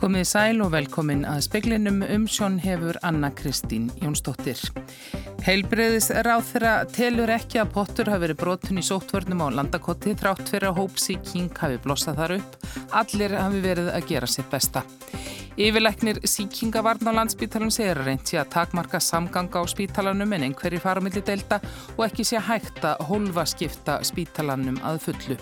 Komið sæl og velkomin að speklinum umsjón hefur Anna Kristín Jónsdóttir. Heilbreyðis ráð þeirra telur ekki að pottur hafi verið brotun í sóttvörnum á landakotti þrátt fyrir að hópsíking hafi blossað þar upp. Allir hafi verið að gera sitt besta. Yfirleiknir síkingavarn á landsbítalum segir að reynti að takmarka samganga á spítalanum en einhverji fara millir delta og ekki sé hægt að hólfa skipta spítalanum að fullu.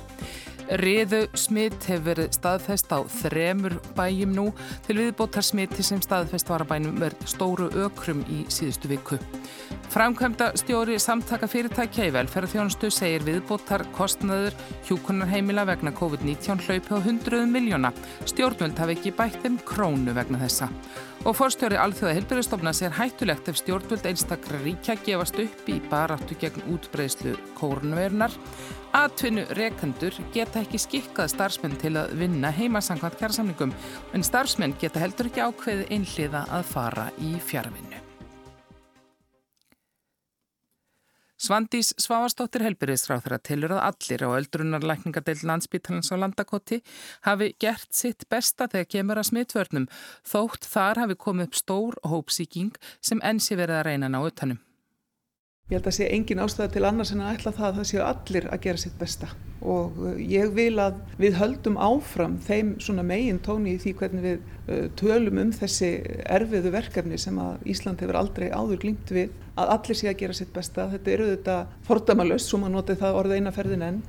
Riðu smitt hefur verið staðfest á þremur bæjum nú til viðbótar smitti sem staðfest var að bænum verð stóru ökrum í síðustu viku. Framkvæmda stjóri samtaka fyrirtækja í velferðarþjónustu segir viðbótar kostnaður hjúkunarheimila vegna COVID-19 hlaupi á 100 miljóna. Stjórnvöld hafi ekki bætt þeim krónu vegna þessa. Og fórstjóri Alþjóða Hilbjörnstofna sér hættulegt ef stjórnvöld einstakra ríkja gefast upp í baráttu gegn útbreyslu kórnvernar. Atvinnu rekendur geta ekki skikkað starfsmenn til að vinna heimasangvænt kjærsamlingum en starfsmenn geta heldur ekki ákveði einhliða að fara í fjárvinnu. Svandís Svavastóttir helbyrðisráð þeirra tilur að allir á öldrunarlækningadeild landsbítalans á landakoti hafi gert sitt besta þegar kemur að smittvörnum þótt þar hafi komið upp stór hópsíking sem enn sé verið að reyna ná utanum. Ég held að sé engin ástæða til annars en að ætla það að það séu allir að gera sitt besta. Og uh, ég vil að við höldum áfram þeim svona megin tóni í því hvernig við uh, tölum um þessi erfiðu verkefni sem að Ísland hefur aldrei áður glýmt við að allir sé að gera sitt besta. Þetta eru þetta fordamalöst, svo maður notið það orðið eina ferðin enn.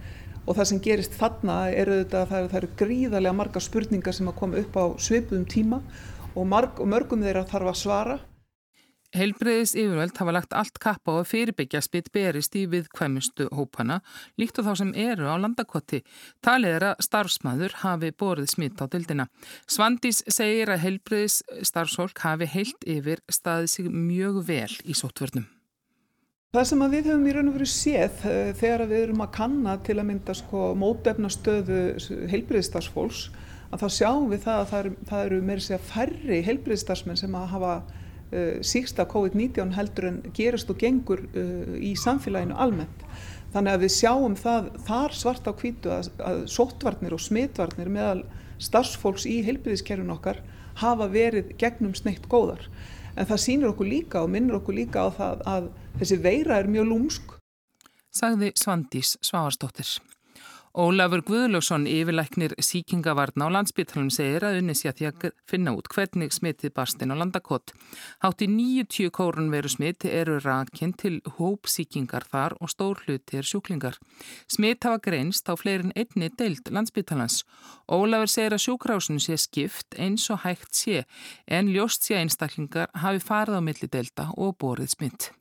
Og það sem gerist þarna eru þetta að það það eru gríðarlega marga spurningar sem að koma upp á sveipuðum tíma og, marg, og mörgum þeirra þarf að svara Heilbreyðis yfirvöld hafa lagt allt kappa á að fyrirbyggja smitt berist í viðkvæmustu hópana, líkt og þá sem eru á landakoti. Talið er að starfsmæður hafi borið smitt á dildina. Svandís segir að heilbreyðis starfsfólk hafi heilt yfir staðið sig mjög vel í sóttvörnum. Það sem við höfum í raun og veru séð uh, þegar við erum að kanna til að mynda sko, mótefnastöðu heilbreyðistarsfólks, að þá sjáum við það að það eru, það eru meira segja færri heilbreyðistarsmenn sem að hafa síksta COVID-19 heldur en gerist og gengur uh, í samfélaginu almennt. Þannig að við sjáum það þar svart á kvítu að, að sóttvarnir og smitvarnir meðal starfsfólks í heilbyrðiskerfin okkar hafa verið gegnum sneitt góðar. En það sýnir okkur líka og minnir okkur líka á það að þessi veira er mjög lúmsk. Sagði Svandís Sváarsdóttir. Ólafur Guðljósson, yfirleiknir síkingavarn á landsbyttalum, segir að unni sé að því að finna út hvernig smitið barstinn á landakott. Hátti 90 kórun veru smit eru rakinn til hópsíkingar þar og stór hluti er sjúklingar. Smit hafa greinst á fleirin einni deild landsbyttalans. Ólafur segir að sjúkrásinu sé skipt eins og hægt sé en ljóst sé einstaklingar hafi farið á milli deilda og borið smitt.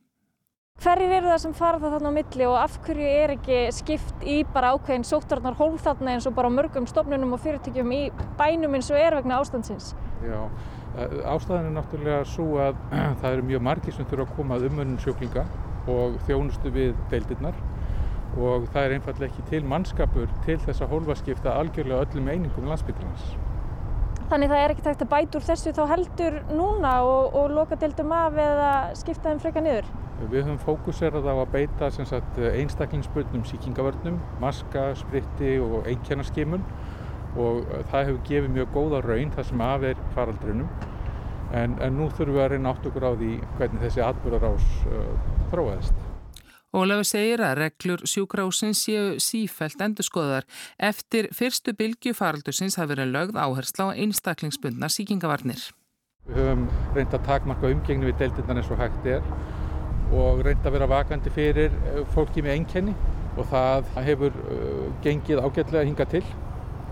Hverjir eru það sem fara það þarna á milli og af hverju er ekki skipt í bara ákveðin sóttarnar hólf þarna eins og bara mörgum stofnunum og fyrirtækjum í bænum eins og er vegna ástandsins? Já, ástæðan er náttúrulega svo að það eru mjög margir sem þurfa að koma að umönnum sjóklinga og þjónustu við deildirnar og það er einfallega ekki til mannskapur til þess að hólfaskipta algjörlega öllum einingum landsbyggjarnas. Þannig það er ekkert hægt að bæta úr þessu þá heldur núna og, og loka deildum af eða skipta þeim freka niður? Við höfum fókuserað á að beita einstaklingsbundnum síkingavörnum, maska, spritti og einkjarnaskimun og það hefur gefið mjög góða raun þar sem af er faraldrinum en, en nú þurfum við að reyna átt okkur á því hvernig þessi atbyrðarás uh, þróaðist. Ólafur segir að reglur sjúkrásins séu sífælt endurskoðar. Eftir fyrstu bylgu faraldusins hafi verið lögð áhersla á einstaklingsbundna síkingavarnir. Við höfum reynd að takmarka umgengni við deildirnar eins og hægt er og reynd að vera vakandi fyrir eh, fólki með einkenni og það hefur uh, gengið ágætlega að hinga til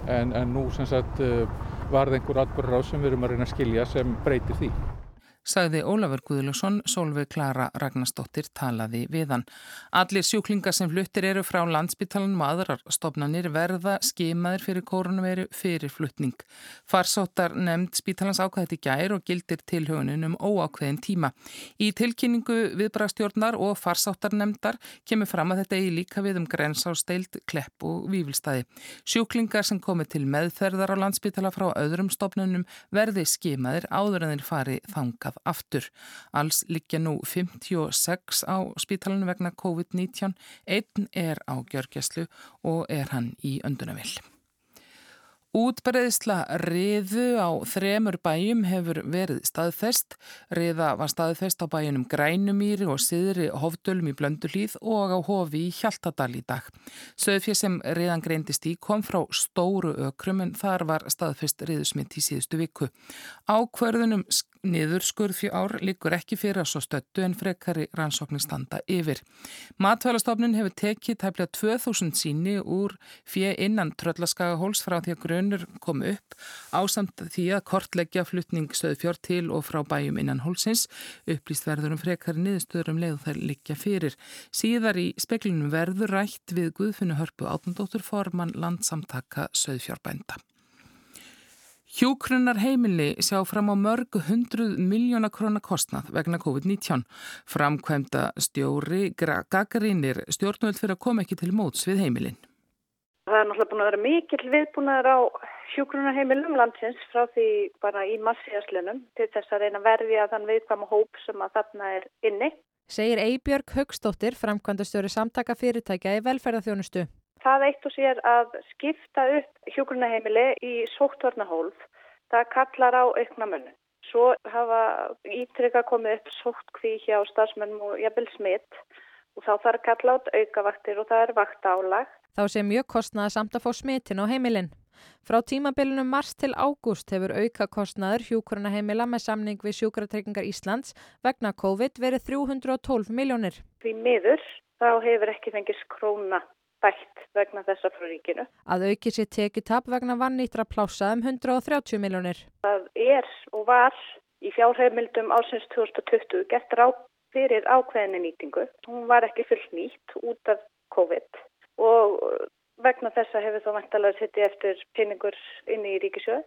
en, en nú sagt uh, varð einhver atbyrður á sem við erum að reyna að skilja sem breytir því sagði Ólafur Guðlusson, Solveig Klara Ragnarstóttir talaði við hann. Allir sjúklingar sem fluttir eru frá landsbytalanum og aðrar stopnanir verða skimaðir fyrir koronaviru fyrir flutning. Farsóttar nefnd spítalans ákvæði gær og gildir tilhaunin um óákveðin tíma. Í tilkynningu viðbrastjórnar og farsóttar nefndar kemur fram að þetta eigi líka við um grensásteild, klepp og vývilstaði. Sjúklingar sem komi til meðferðar á landsbytala frá öðrum stopnunum verði skimaðir áður en þeir fari þangað stað aftur. Alls liggja nú 56 á spítalanu vegna COVID-19. Einn er á gjörgjæslu og er hann í öndunavill. Útbreðsla riðu á þremur bæjum hefur verið staðfest. Riða var staðfest á bæjunum Grænumýri og Siðri Hofdölum í Blöndulíð og á Hofi í Hjaltadal í dag. Söðfjö sem riðan greindist í kom frá stóru ökrum en þar var staðfest riðusmitt í síðustu viku. Ákverðunum Niður skurðfjár líkur ekki fyrir að svo stöttu en frekari rannsóknir standa yfir. Matvælastofnun hefur tekið tæplega 2000 síni úr fjö innan tröllaskagahóls frá því að grunur kom upp ásamt því að kortleggja flutning stöðfjár til og frá bæjum innan hólsins upplýst verður um frekari niðurstöður um leiðu þær liggja fyrir. Síðar í speklinum verður rætt við Guðfunnu Hörpu átundóttur formann landsamtaka stöðfjárbænda. Hjúkrunnar heimili sjá fram á mörg hundruð miljóna krónar kostnað vegna COVID-19. Framkvæmda stjóri Gagarínir stjórnvöld fyrir að koma ekki til móts við heimilin. Það er náttúrulega búin að vera mikill viðbúnaður á hjúkrunnar heimilum landsins frá því bara í massíaslunum til þess að reyna verðja þann viðkvæma hóp sem að þarna er inni. Segir Eibjörg Högstóttir, framkvæmda stjóri samtaka fyrirtækja í velferðarþjónustu. Það eitt og sér að skipta upp hjúgrunaheimili í sóttvarnahólf, það kallar á aukna munum. Svo hafa ítrykka komið upp sóttkví hjá stafsmennum og jafnvel smitt og þá þarf kalla át aukavaktir og það er vaktálag. Þá sé mjög kostnaða samt að fá smittin á heimilin. Frá tímabilinum mars til ágúst hefur auka kostnaður hjúkrunaheimila með samning við sjúkratryggingar Íslands vegna COVID verið 312 miljónir. Því miður þá hefur ekki fengist króna bætt vegna þessa frá ríkinu. Að auki sér tekitap vegna vannýttra plása um 130 miljónir. Það er og var í fjárheimildum ásins 2020 gert ráð fyrir ákveðinni nýtingu. Hún var ekki fullt nýtt út af COVID og vegna þessa hefur þá vantalega sittið eftir peningur inni í ríkisjöðu.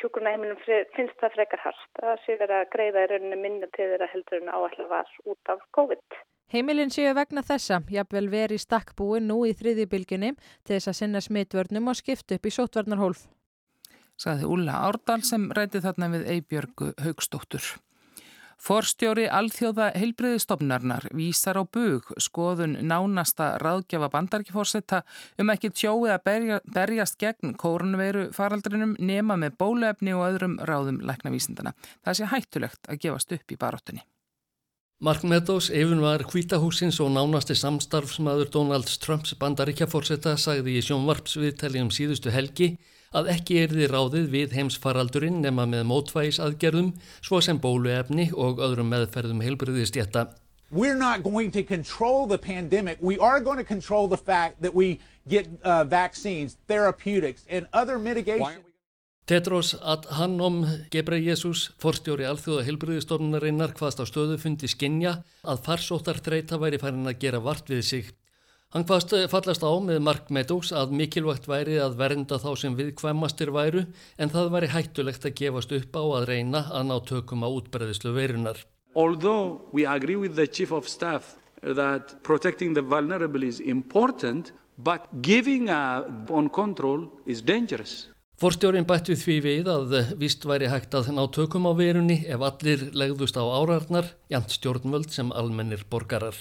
Hjúkurnaheimilum finnst það frekar hardt að sé verið að greiða í rauninni minna til þeirra heldur en áallega var út af COVID. Heimilin séu vegna þessa, jafnvel veri í stakkbúi nú í þriðjubilginni til þess að sinna smitvörnum og skipta upp í sótvarnarhólf. Saði Úla Árdal sem ræti þarna við Eibjörgu Haugstóttur. Forstjóri alþjóða heilbreyðistofnarnar vísar á bug skoðun nánasta ráðgjafa bandarkiforsetta um ekki tjóið að berja, berjast gegn kórnveru faraldrinum nema með bólefni og öðrum ráðum læknavísindana. Það sé hættulegt að gefast upp í baróttunni. Mark Meadows, yfirn var hvítahúsins og nánasti samstarfsmaður Donald Trumps bandaríkjaforsetta sagði í sjónvarpsviðtali um síðustu helgi að ekki erði ráðið við heimsfaraldurinn nema með mótvægis aðgerðum svo sem bóluefni og öðrum meðferðum heilbriðistjetta. We're not going to control the pandemic. We are going to control the fact that we get uh, vaccines, therapeutics and other mitigation. Tetros Adhanom Gebreyesus, forstjóri alþjóða heilbriðistofnunarinnar hvaðst á stöðu fundi skinja að farsóttar þreita væri farin að gera vart við sig. Hann hvaðst fallast á með Mark Meadows að mikilvægt væri að vernda þá sem viðkvæmastir væru en það væri hættulegt að gefast upp á að reyna að ná tökum á útbreðislu verunar. Although we agree with the chief of staff that protecting the vulnerable is important, but giving up on control is dangerous. Forstjórin bætti því við að vist væri hægt að ná tökum á verunni ef allir legðust á árarnar, jæmt stjórnvöld sem almennir borgarar.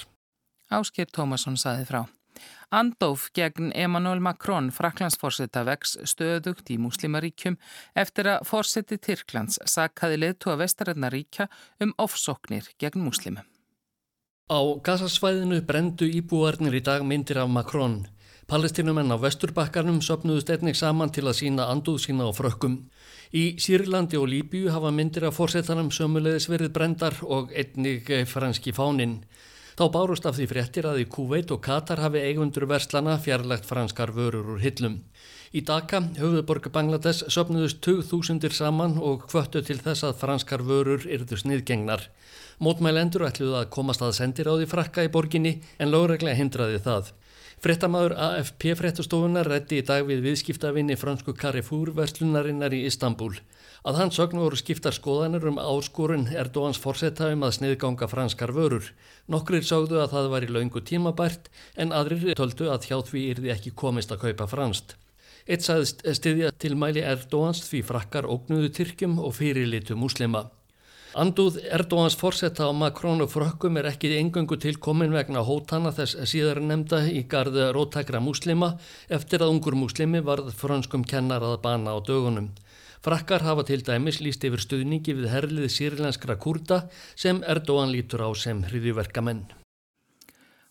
Ásker Tómasson saði frá. Andóf gegn Emmanuel Macron, fraklandsforsetta vex stöðugt í muslimaríkjum eftir að forseti Tyrklands sakkaði leðtú að vestarinnaríkja um ofsóknir gegn muslimum. Á gasasvæðinu brendu íbúarnir í dag myndir af Macron. Palestinumenn á vesturbakkarnum söpnuðust einnig saman til að sína anduð sína á frökkum. Í Sýrlandi og Líbíu hafa myndir af fórsetanum sömulegðis verið brendar og einnig franski fáninn. Þá bárust af því fréttir að í Kuveit og Katar hafi eigundur verslana fjarlægt franskar vörur úr hillum. Í Dhaka, höfuðborgu Bangladesh, söpnuðust 2000 saman og kvöttu til þess að franskar vörur yrðu sniðgengnar. Mótmælendur ætluðu að komast að sendir á því frakka í borginni en lögreglega hindraði það. Frettamæður AFP frettastofunar rætti í dag við viðskiptavinni fransku Carrefour verslunarinnar í Istanbul. Að hans sögn voru skiptar skoðanir um áskorun Erdóans forsetta um að sniðganga franskar vörur. Nokkrir sögðu að það var í laungu tímabært en aðrir töldu að hjá því yrði ekki komist að kaupa franst. Eitt sagðist stiðja til mæli Erdóans því frakkar ógnuðu Tyrkjum og fyrirlitu muslima. Andúð Erdóans fórsetta á Makrón og frökkum er ekki engöngu til komin vegna hótana þess síðar nefnda í garda rótækra múslima eftir að ungur múslimi varð franskum kennar að bana á dögunum. Frakkar hafa til dæmis líst yfir stuðningi við herlið sírlenskra kurda sem Erdóan lítur á sem hriðiverkamenn.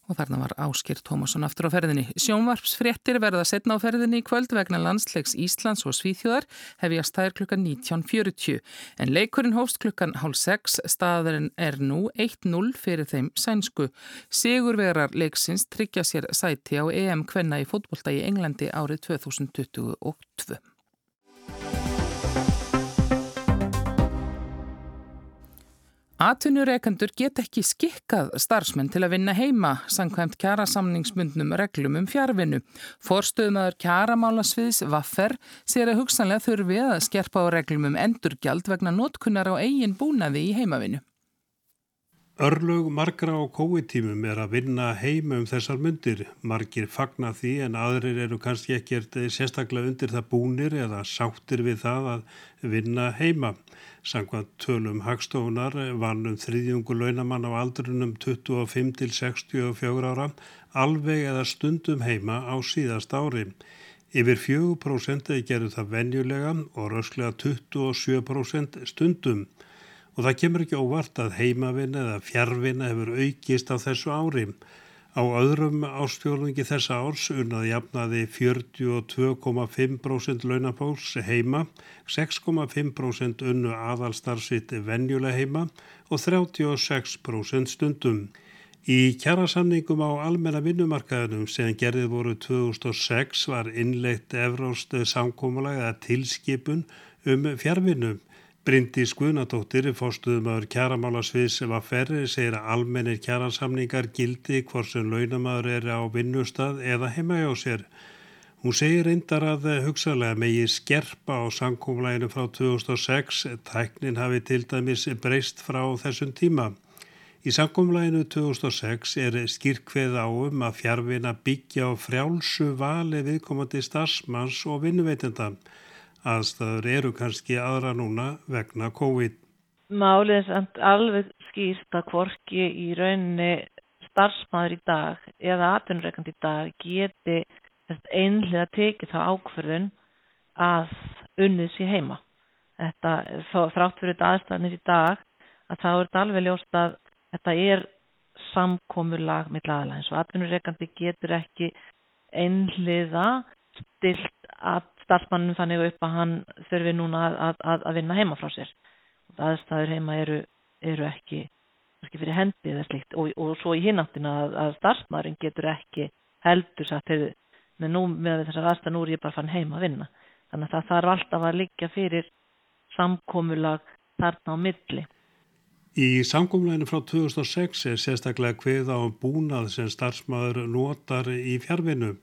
Og þarna var Áskir Tómasson aftur á ferðinni. Sjónvarpsfréttir verða setna á ferðinni í kvöld vegna landsleiks Íslands og Svíþjóðar hefjast þær klukkan 19.40. En leikurinn hófst klukkan hálf 6, staðurinn er nú 1-0 fyrir þeim sænsku. Sigurvegar leiksins tryggja sér sæti á EM kvenna í fótbolta í Englandi árið 2022. Atvinnureikendur get ekki skikkað starfsmenn til að vinna heima, sangkvæmt kjærasamningsmundnum reglum um fjárvinnu. Forstöðumadur kjæramálasviðs Vaffer sér að hugsanlega þurfi að skerpa á reglum um endurgjald vegna notkunnar á eigin búnaði í heimavinnu. Örlög margra á kóitímum er að vinna heima um þessar myndir. Margir fagna því en aðrir eru kannski ekkert sérstaklega undir það búnir eða sáttir við það að vinna heima. Sangvað tölum hagstofunar vann um þriðjungu launamann á aldrunum 25 til 64 ára alveg eða stundum heima á síðast ári. Yfir 4% gerur það venjulega og rösklega 27% stundum. Og það kemur ekki óvart að heimavinn eða fjárvinn hefur aukist á þessu ári. Á öðrum ástjórningi þessa árs unnaði jafnaði 42,5% launapóls heima, 6,5% unnu aðalstarfsitt venjuleg heima og 36% stundum. Í kjærasamningum á almenna vinnumarkaðunum sem gerðið voru 2006 var innleitt Evróst samkómulag eða tilskipun um fjárvinnum. Bryndi Skuðnadóttir, fórstuðumöður kjæramálasviðs ferri, segir að almennir kjæransamningar gildi hvort sem launamöður er á vinnustad eða heima hjá sér. Hún segir reyndar að hugsalega megi skerpa á sankumlæginu frá 2006, tæknin hafi til dæmis breyst frá þessum tíma. Í sankumlæginu 2006 er skýrkveð á um að fjárvina byggja á frjálsu vali viðkomandi starfsmanns og vinnuveitenda aðstæður eru kannski aðra núna vegna COVID. Málið er samt alveg skýrt að hvorki í rauninni starfsmæður í dag eða atvinnurreikand í dag geti einlega tekið þá ákverðun að unnið sér heima. Þetta, þrátt fyrir þetta aðstæðanir í dag, að þá er þetta alveg ljóst að þetta er samkomulag með laðalega eins og atvinnurreikandi getur ekki einlega stilt að starfsmannum þannig upp að hann þurfi núna að, að, að vinna heima frá sér. Aðstæður heima eru, eru ekki, ekki fyrir hendi eða slikt og, og svo í hináttina að, að starfsmæðurinn getur ekki heldur satt með, nú, með þessar aðstæður nú er ég bara fann heima að vinna. Þannig að það þarf alltaf að liggja fyrir samkómulag þarna á milli. Í samkómulaginu frá 2006 er sérstaklega hveð á búnað sem starfsmæður notar í fjárvinnum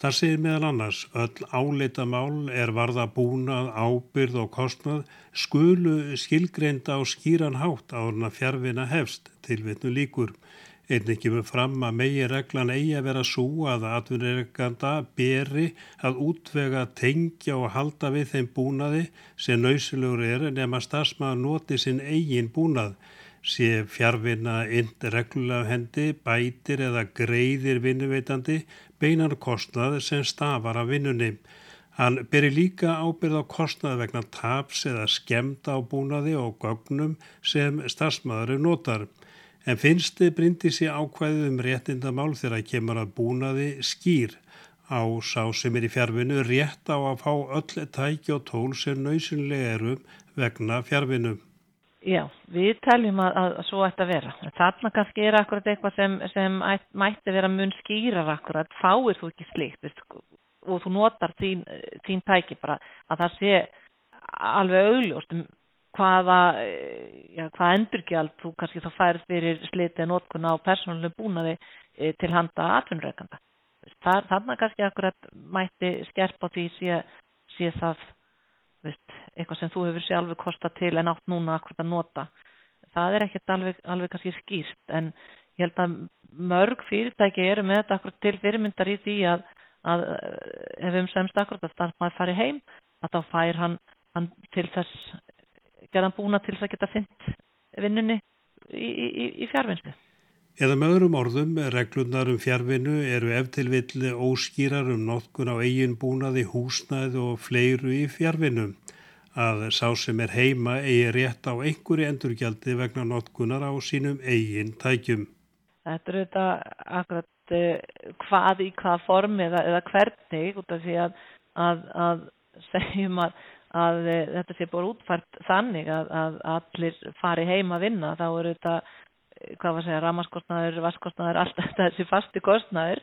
Það segir meðal annars öll áleita mál er varða búnað, ábyrð og kostnað skulu skilgreinda á skýran hátt á hana fjárvina hefst til vitnu líkur. Einnig kemur fram að megi reglan eigi að vera svo að atvinnireganda beri að útvega tengja og halda við þeim búnaði sem nöysilegur er nema stafsmaður noti sinn eigin búnað sé fjárvinna ind reglulega hendi, bætir eða greiðir vinnuveitandi beinar kostnað sem stafar af vinnunni. Hann beri líka ábyrð á kostnað vegna taps eða skemta á búnaði og gögnum sem stafsmaðurinn notar. En finnst þið brindi sér ákvæðið um réttindamál þegar kemur að búnaði skýr á sá sem er í fjárvinu rétt á að fá öll tæki og tól sem nöysinlega eru vegna fjárvinu. Já, við teljum að, að, að svo ætti að vera. Þarna kannski er akkurat eitthvað sem, sem ætt, mætti vera mun skýrar akkurat, fáir þú ekki slíkt veist, og þú notar þín, þín tæki bara að það sé alveg augljóst um hvaða, já, hvað endurgjald þú kannski þá færð fyrir slitið notkuna á persónuleg búnaði e, til handa atvinnreikanda. Þarna kannski akkurat mætti skerpa því sé, sé það veist, eitthvað sem þú hefur sjálfur kosta til en átt núna akkurat að nota það er ekkert alveg, alveg kannski skýrt en ég held að mörg fyrirtæki eru með þetta akkurat til fyrirmyndar í því að, að ef um semst akkurat að starfmaður fari heim að þá fær hann, hann til þess gerðan búna til þess að geta fynnt vinnunni í, í, í fjárvinnslu. Eða með öðrum orðum, reglunar um fjárvinnu eru eftirvilli óskýrar um notkun á eigin búnaði, húsnæði og fleiru í fjárvinnu. Að sá sem er heima eigi rétt á einhverju endurgjaldi vegna notkunar á sínum eigin tækjum. Þetta eru þetta akkurat uh, hvað í hvað form eða, eða hvernig út af því að, að, að segjum að að e, þetta sé búin útfært þannig að, allir fari heim að vinna þá eru þetta, hvað var að segja, ramaskostnaður, vaskostnaður, allt þessi fasti kostnaður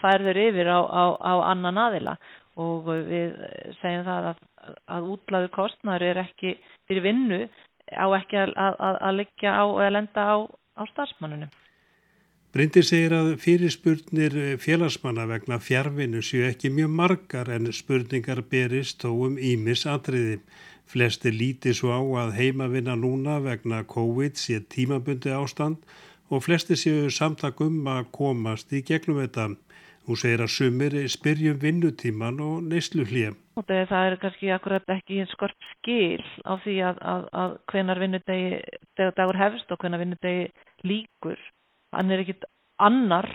færður yfir á, á, á annan aðila og við segjum það að, að útlaður kostnaður er ekki fyrir vinnu á ekki að, að liggja á eða lenda á, á starfsmannunum. Bryndi segir að fyrirspurnir félagsmanna vegna fjárvinu séu ekki mjög margar en spurningar berist þó um ímis atriði. Flesti líti svo á að heimavinna núna vegna COVID sé tímabundi ástand og flesti séu samtakum að komast í gegnum þetta. Hún segir að sumir spyrjum vinnutíman og neyslu hlýja. Það er kannski akkurat ekki skort skil á því að, að, að hvenar vinnudegi dagur hefst og hvenar vinnudegi líkur hann er ekkit annar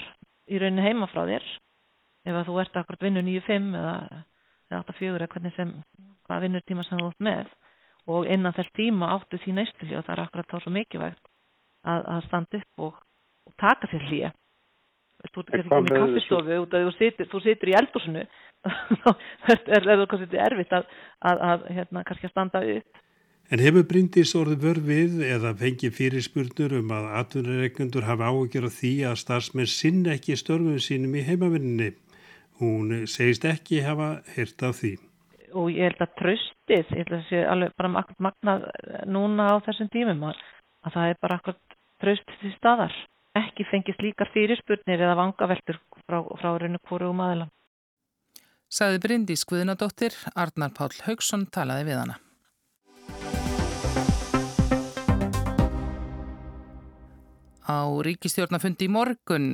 í rauninni heima frá þér. Ef að þú ert akkurat vinnu 9-5 eða 8-4 eða hvernig sem hvað vinnurtíma sem þú ert með. Og innan þess tíma áttu því næstilji og það er akkurat þá svo mikilvægt að, að standa upp og, og taka sér hlýja þú ert ekki komið í kaffistofu út að þú situr, þú situr í eldúsinu þá er það kannski erfitt að, að, að hérna, kannski að standa upp En hefur Bryndís orðið vörfið eða fengið fyrirspurnur um að atvinnureikundur hafa áhugjör á því að starfsmenn sinn ekki störfum sínum í heimavinninni. Hún segist ekki hafa hirt af því. Og ég held að tröstið, ég held að það sé alveg bara magnað núna á þessum tímum að, að það er bara akkurat tröstið til staðar. Ekki fengist líka fyrirspurnir eða vangaveltur frá, frá rauninu hverju um aðeila. Saði Bryndís Guðnadóttir, Arnar Pál Haugsson talaði við hana. Á ríkistjórnafundi í morgun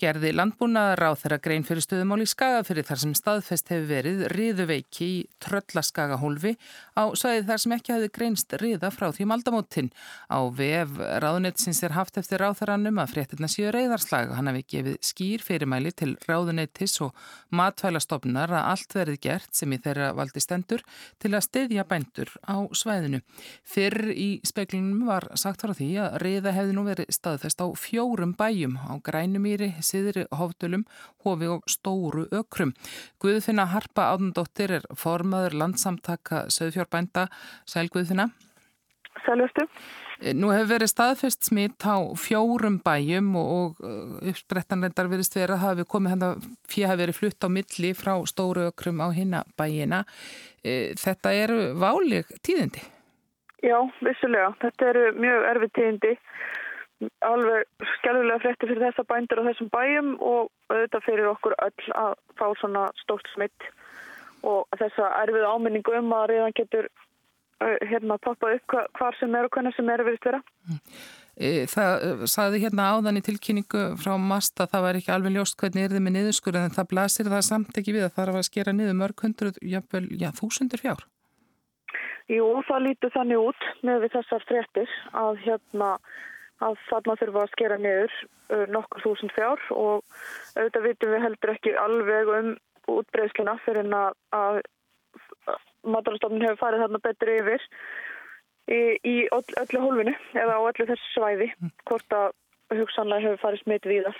gerði landbúnaðar á þeirra grein fyrir stöðumál í skagafyrir þar sem staðfest hefur verið riðuveiki í tröllaskagahólfi á sæði þar sem ekki hafði greinst riða frá því maldamótin. Á vef ráðunetsins er haft eftir ráþaranum að fréttina séu reyðarslag. Hann hafi gefið skýr fyrirmæli til ráðunetis og matvælastofnar að allt verið gert sem í þeirra valdi stendur til að stedja bændur á svæðinu. Fyrr í speklinum var sagt frá því að riða hefði nú verið staðfest á grænumýri, siðri hóftölum, hofi og stóru ökrum. Guðfinna Harpa Ádundóttir er formaður landsamtaka söðfjórbænda. Sæl Guðfinna. Sælvöstu. Nú hefur verið staðfest smitt á fjórum bæjum og uppsprettanleindar verist verið að hafi komið hann að fyrir hafi verið flutt á milli frá stóru ökrum á hinna bæjina. Þetta eru válig tíðindi? Já, vissulega. Þetta eru mjög erfið tíðindi alveg skjálfilega frétti fyrir þessa bændur á þessum bæjum og auðvitað fyrir okkur öll að fá svona stórt smitt og þessa erfið áminningu um að reyðan getur hérna poppað upp hvar sem er og hvernig sem er að verist vera. Það saði hérna áðan í tilkynningu frá MAST að það var ekki alveg ljóst hvernig er þið með niðurskur en það blasir það samt ekki við að það var að skera niður mörg hundruð, jáfnvel, já, þúsundir fjár. Jú, það lítur þannig út með þessar fréttir að hérna að þarna þurfa að skera niður uh, nokkur þúsund fjár og auðvitað vitum við heldur ekki alveg um útbreyðsluna fyrir en að, að maturastofnun hefur farið þarna betur yfir í, í öllu hólfinu eða á öllu þessu svæði hvort að hugsanlega hefur farið smitt víðar.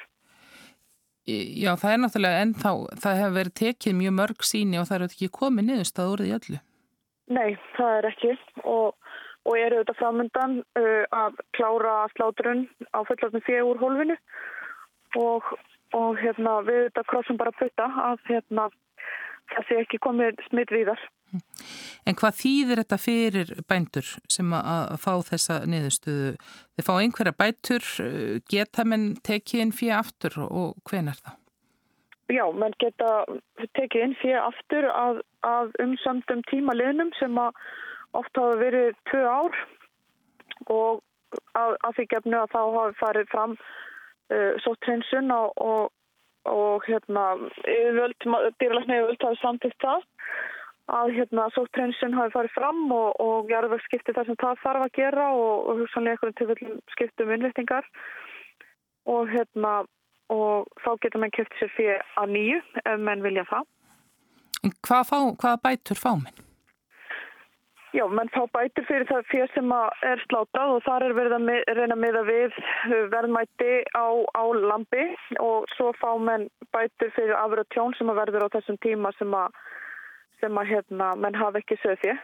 Já, það er náttúrulega ennþá, það hefur verið tekið mjög mörg síni og það eru ekki komið niðurstað úr því öllu. Nei, það er ekki og og eru auðvitað framöndan uh, að klára sláturinn á fyrir úr hólfinu og, og hérna, við auðvitað krossum bara putta að hérna, það sé ekki komið smitt víðar. En hvað þýðir þetta fyrir bændur sem að, fá þessa niðurstöðu? Þið fá einhverja bætur, geta menn tekið inn fyrir aftur og hven er það? Já, menn geta tekið inn fyrir aftur að, að umsamdum tímaliðnum sem að oft hafa verið tvö ár og að, því gefnu að þá hafi farið fram uh, svo trensun og, og, og hérna, dýralækna yfirvöld hafi samtitt það að hérna sóttrensun hafi farið fram og, og jarðvegskipti þar sem það þarf að gera og, hugsanlega einhvern tilfellum skiptum innvettingar og hérna og þá getur mann kjöpt sér fyrir að nýju ef mann vilja það. Hvað, fá, hvað bætur fá minn? Já, menn þá bætur fyrir það fyrir sem er slátrað og þar er verið að reyna með að við verðmætti á, á lampi og svo fá menn bætur fyrir afröð tjón sem að verður á þessum tíma sem að, sem að hérna, menn hafa ekki sögði.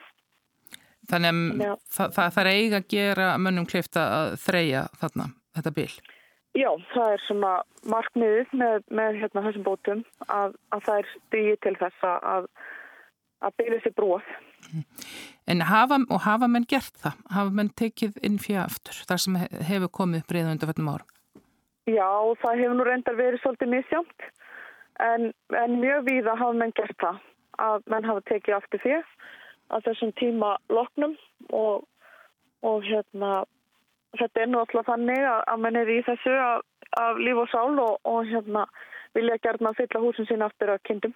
Þannig að það, það er eiga að gera mönnum klifta að þreja þarna, þetta bil? Já, það er svona markmiðið með, með hérna, þessum bótum að, að það er stíði til þess að, að byrja sér brúað. En hafa, og hafa menn gert það? Hafa menn tekið inn fyrir aftur þar sem hefur komið upp reyða undir fættum árum? Já, það hefur nú reyndar verið svolítið misjámt en, en mjög víða hafa menn gert það að menn hafa tekið aftur fyrir að þessum tíma loknum og, og hérna þetta er nú alltaf þannig að, að menn er í þessu af, af líf og sál og, og hérna vilja gerna að fylla húsin sín aftur að kindum.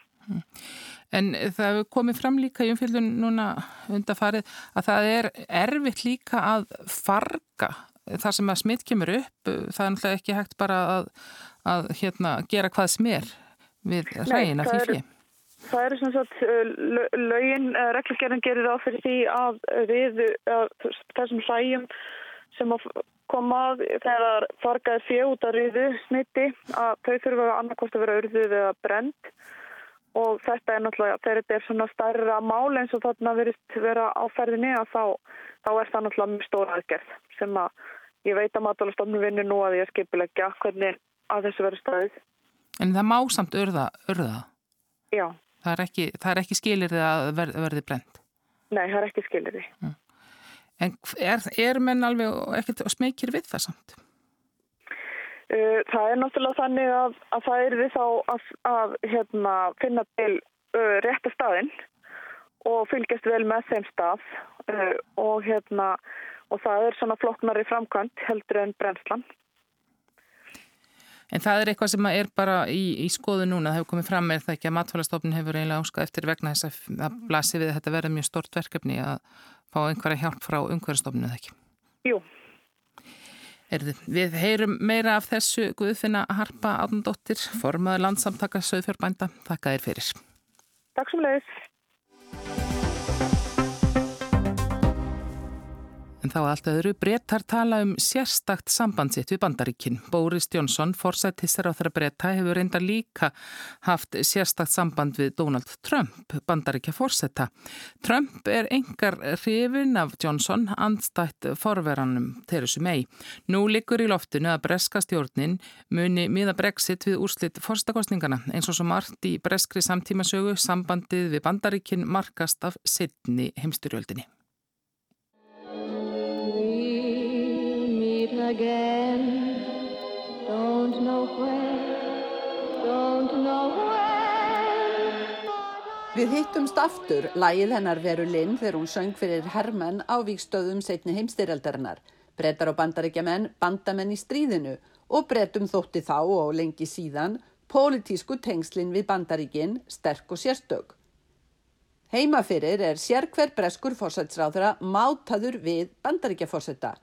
En það hefur komið fram líka í umfyllun núna undarfarið að það er erfitt líka að farga þar sem að smitt kemur upp. Það er náttúrulega ekki hægt bara að, að hérna, gera hvað smer við hrægina fífi. Það eru sem sagt lögin, reglugjörðin gerir á fyrir því að við að þessum hlægjum sem að koma að þegar fargaði fjö út að riðu smitti að þau þurfa annarkost að vera urðuð eða brend og þetta er náttúrulega, þegar þetta er svona starra mál eins og þarna verist vera á ferðinni að þá, þá er það náttúrulega mjög stóra aðgerð sem að ég veit að matalastofnum vinnur nú að ég skipilegja hvernig að þessu verður staðið. En það má samt urða? urða. Já. Það er ekki, ekki skilir þið að verði, verði brend? Nei, það er ekki skilir þið. Mm. En er, er menn alveg ekkert smekir við það samt? Uh, það er náttúrulega þannig að, að það er við þá að, að hérna, finna til uh, rétta staðinn og fylgjast vel með þeim stað uh, og, hérna, og það er svona flokknar í framkvæmt heldur en brennslan. En það er eitthvað sem er bara í, í skoðu núna, það hefur komið fram með það ekki að matfælastofnun hefur eiginlega áskað eftir vegna þess að blasi við að þetta verður mjög stort verkefni að fá einhverja hjálp frá umhverjastofnun eða ekki? Jú. Erðu, við heyrum meira af þessu Guðfinna Harpa Átundóttir, formaður landsamtaka Söðfjörbænda. Takk að þér fyrir. Takk sem leiðis. En þá allt öðru brettar tala um sérstakt sambandsitt við bandaríkin. Boris Johnson, forsættisar á þeirra bretta, hefur reynda líka haft sérstakt samband við Donald Trump, bandaríkja forsetta. Trump er engar hrifin af Johnson, andstætt forveranum Theresa May. Nú likur í loftinu að breska stjórnin muni miða brexit við úrslitt forstakostningana. Eins og svo margt í breskri samtímasögu sambandið við bandaríkin markast af sittni heimstyrjöldinni. Again. Don't know where, don't know when. Við hittumst aftur lægið hennar veru Linn þegar hún söng fyrir hermenn á vikstöðum setni heimstyrjaldarinnar. Brettar og bandaríkjaman, bandamenn í stríðinu og brettum þótti þá og lengi síðan pólitísku tengslinn við bandaríkin sterk og sérstök. Heimaferir er sérkver breskur fórsætsráðura mátaður við bandaríkjaforsetta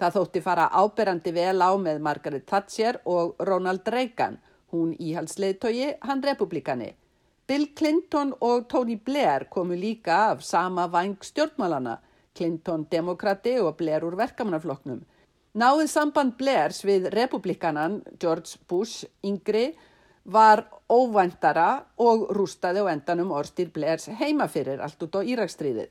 Það þótti fara áberandi vel á með Margaret Thatcher og Ronald Reagan, hún íhalsleðtogi, hann republikani. Bill Clinton og Tony Blair komu líka af sama vang stjórnmálana, Clinton demokrati og Blair úr verkamannafloknum. Náðið samband Blairs við republikanan George Bush yngri var óvæntara og rústaði á endanum orstýr Blairs heimaferir allt út á Írakstríðið.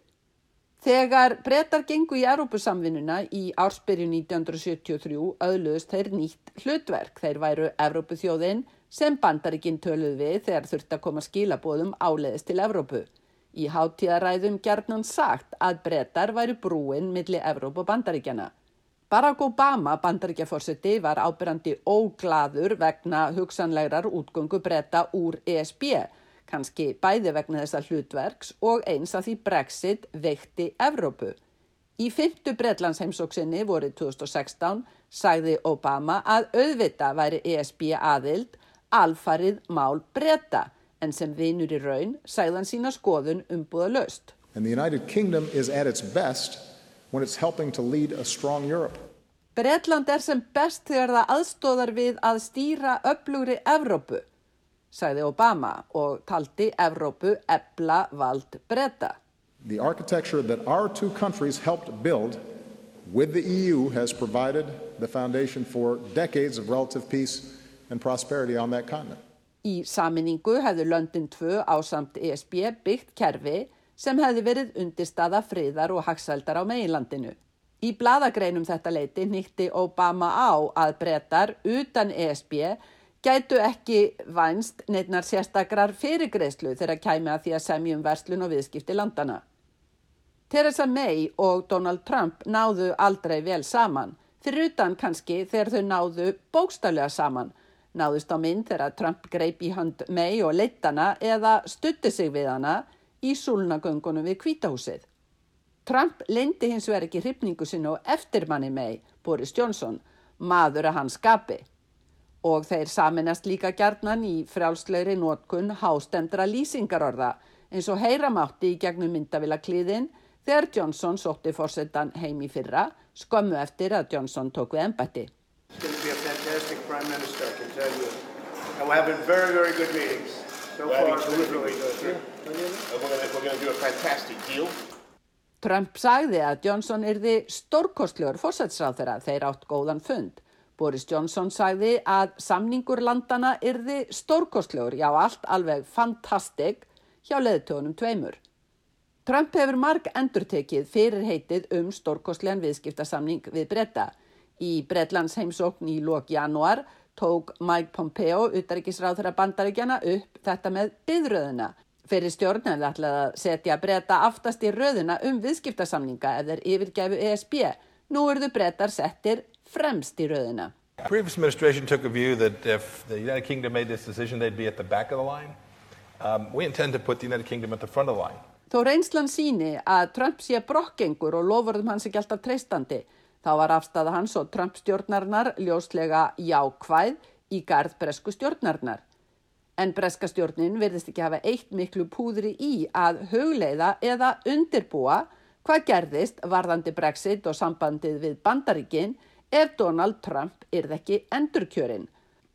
Þegar brettar gengu í Európusamvinnuna í ársbyrju 1973 auðluðust þeir nýtt hlutverk. Þeir væru Evrópuþjóðin sem bandarikinn töluð við þegar þurft að koma skilabóðum áleiðist til Evrópu. Í háttíðaræðum gerðnan sagt að brettar væru brúin millir Evrópu og bandaríkjana. Barack Obama, bandaríkjaforsetti, var ábyrjandi óglaður vegna hugsanlegrar útgöngu bretta úr ESB kannski bæði vegna þessa hlutverks og eins að því Brexit veikti Evrópu. Í fymtu Breitlands heimsóksinni vorið 2016 sagði Obama að auðvita væri ESB aðild alfarið mál breyta en sem vinur í raun sæðan sína skoðun umbúða löst. And the United Kingdom is at its best when it's helping to lead a strong Europe. Bretland er sem best þegar það aðstóðar við að stýra öflugri Evrópu, sagði Obama og taldi Evrópu ebla vald bretta. The architecture that our two countries helped build with the EU has provided the foundation for decades of relative peace and prosperity on that continent. Í saminningu hefðu London 2 á samt ESB byggt kerfi sem hefði verið undirstaða friðar og hagsældar á meginlandinu. Í bladagreinum þetta leiti nýtti Obama á að brettar utan ESB gætu ekki vænst neitnar sérstakrar fyrirgreðslu þegar kæmi að því að semjum verslun og viðskipti landana. Theresa May og Donald Trump náðu aldrei vel saman, fyrir utan kannski þegar þau náðu bókstallega saman náðust á mynd þegar Trump greip í hand May og leittana eða stutti sig við hana í súlnagöngunum við kvítahúsið. Trump leindi hins vegar ekki hrifningu sinna og eftirmanni May, Boris Johnson, maður að hans skapi. Og þeir saminast líka gjarnan í frjálslegri nótkun hástemdra lýsingarorða eins og heyramátti í gegnum myndavila kliðin þegar Johnson sótti fórsetan heim í fyrra skömmu eftir að Johnson tók við ennbætti. So really. Yeah. Trump sagði að Johnson yrði stórkostlegur fórsætsráð þeirra þeir átt góðan fund. Boris Johnson sagði að samningur landana yrði stórkostlegur, já allt alveg fantastik hjá leðtögunum tveimur. Trump hefur marg endurtekið fyrir heitið um stórkostlegan viðskiptasamning við breyta. Í Bretlands heimsókn í lok januar tók Mike Pompeo, utaríkisráð þeirra bandaríkjana, upp þetta með byðröðuna. Fyrir stjórn hefði ætlað að setja breyta aftast í röðuna um viðskiptasamninga ef þeir yfirgæfu ESB. Nú eruðu breytar settir fremst í röðuna. The previous administration took a view that if the United Kingdom made this decision, they'd be at the back of the line. Um, we intend to put the United Kingdom at the front of the line. Þó reynslan síni að Trump sé brokkengur og lofurðum hans ekki alltaf treystandi, þá var afstæða hans og Trump stjórnarnar ljóslega jákvæð í garð bresku stjórnarnar. En breska stjórnin verðist ekki hafa eitt miklu púðri í að hugleiða eða undirbúa hvað gerðist varðandi Brexit og sambandið við bandaríkinn ef Donald Trump yrð ekki endurkjörinn,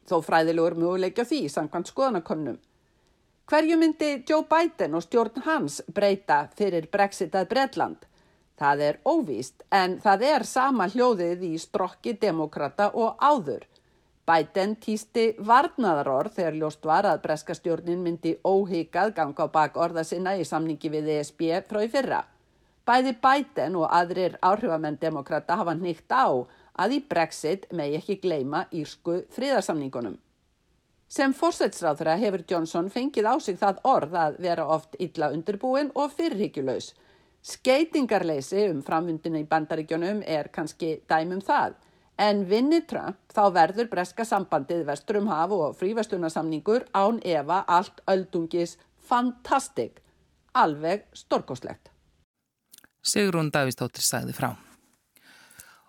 þó fræðilegur möguleikja því samkvæmt skoðanakönnum. Hverju myndi Joe Biden og stjórn hans breyta fyrir Brexit að Bretland? Það er óvíst en það er sama hljóðið í strokki demokrata og áður. Biden týsti varnaðarorð þegar ljóst var að breska stjórnin myndi óhyggjað ganga á bak orða sinna í samningi við ESB frá í fyrra. Bæði Biden og aðrir áhrifamenn demokrata hafa nýtt á að í Brexit megi ekki gleima írsku fríðarsamningunum. Sem fórsætsráðra hefur Johnson fengið á sig það orð að vera oft illa undirbúin og fyrirhyggjulös. Skeitingarleysi um framvundinu í bandaríkjónum er kannski dæmum það, en vinni Trump þá verður breska sambandið vesturum haf og fríverslunarsamningur án Eva allt öldungis fantastik, alveg storkoslegt. Sigrún Davísdóttir sagði frá.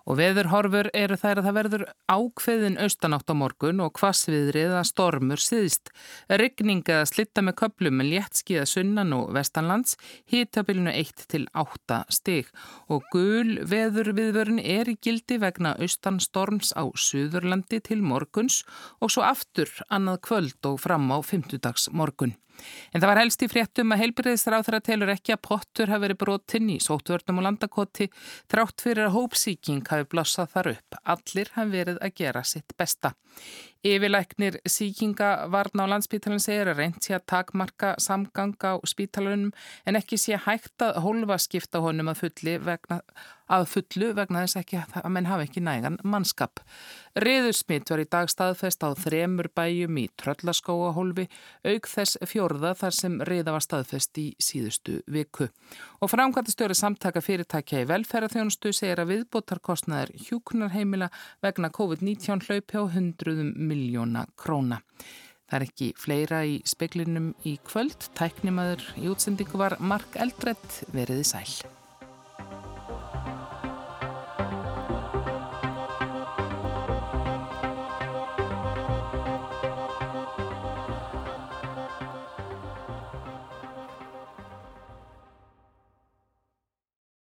Og veðurhorfur eru þær að það verður ákveðin austanátt á morgun og hvassviðrið að stormur síðst. Ryggning eða slitta með köplum með léttskiða sunnan og vestanlands, hítabilinu 1 til 8 stig. Og gul veður viðvörun er í gildi vegna austanstorms á Suðurlandi til morguns og svo aftur annað kvöld og fram á 50 dags morgun. En það var helst í fréttum að heilbyrðisráð þeirra telur ekki að pottur hafi verið brotinn í sóttvörnum og landakoti þrátt fyrir að hópsíking hafi blossað þar upp. Allir hafi verið að gera sitt besta. Yfirlæknir síkinga varna á landspítalinn segir að reynt sé að takmarka samganga á spítalunum en ekki sé hægt að hólfa skipta honum að, vegna, að fullu vegna þess ekki að menn hafi ekki nægan mannskap. Riðursmitt var í dag staðfest á þremur bæjum í Tröllaskóahólfi auk þess fjórða þar sem riða var staðfest í síðustu viku. Og framkvæmtastjóri samtaka fyrirtækja í velferðarþjónustu segir að viðbótarkostnaðir hjúknarheimila vegna COVID-19 hlaupi á hundruðum miljóna króna. Það er ekki fleira í speklinum í kvöld. Tæknimaður í útsendingu var Mark Eldredd veriði sæl.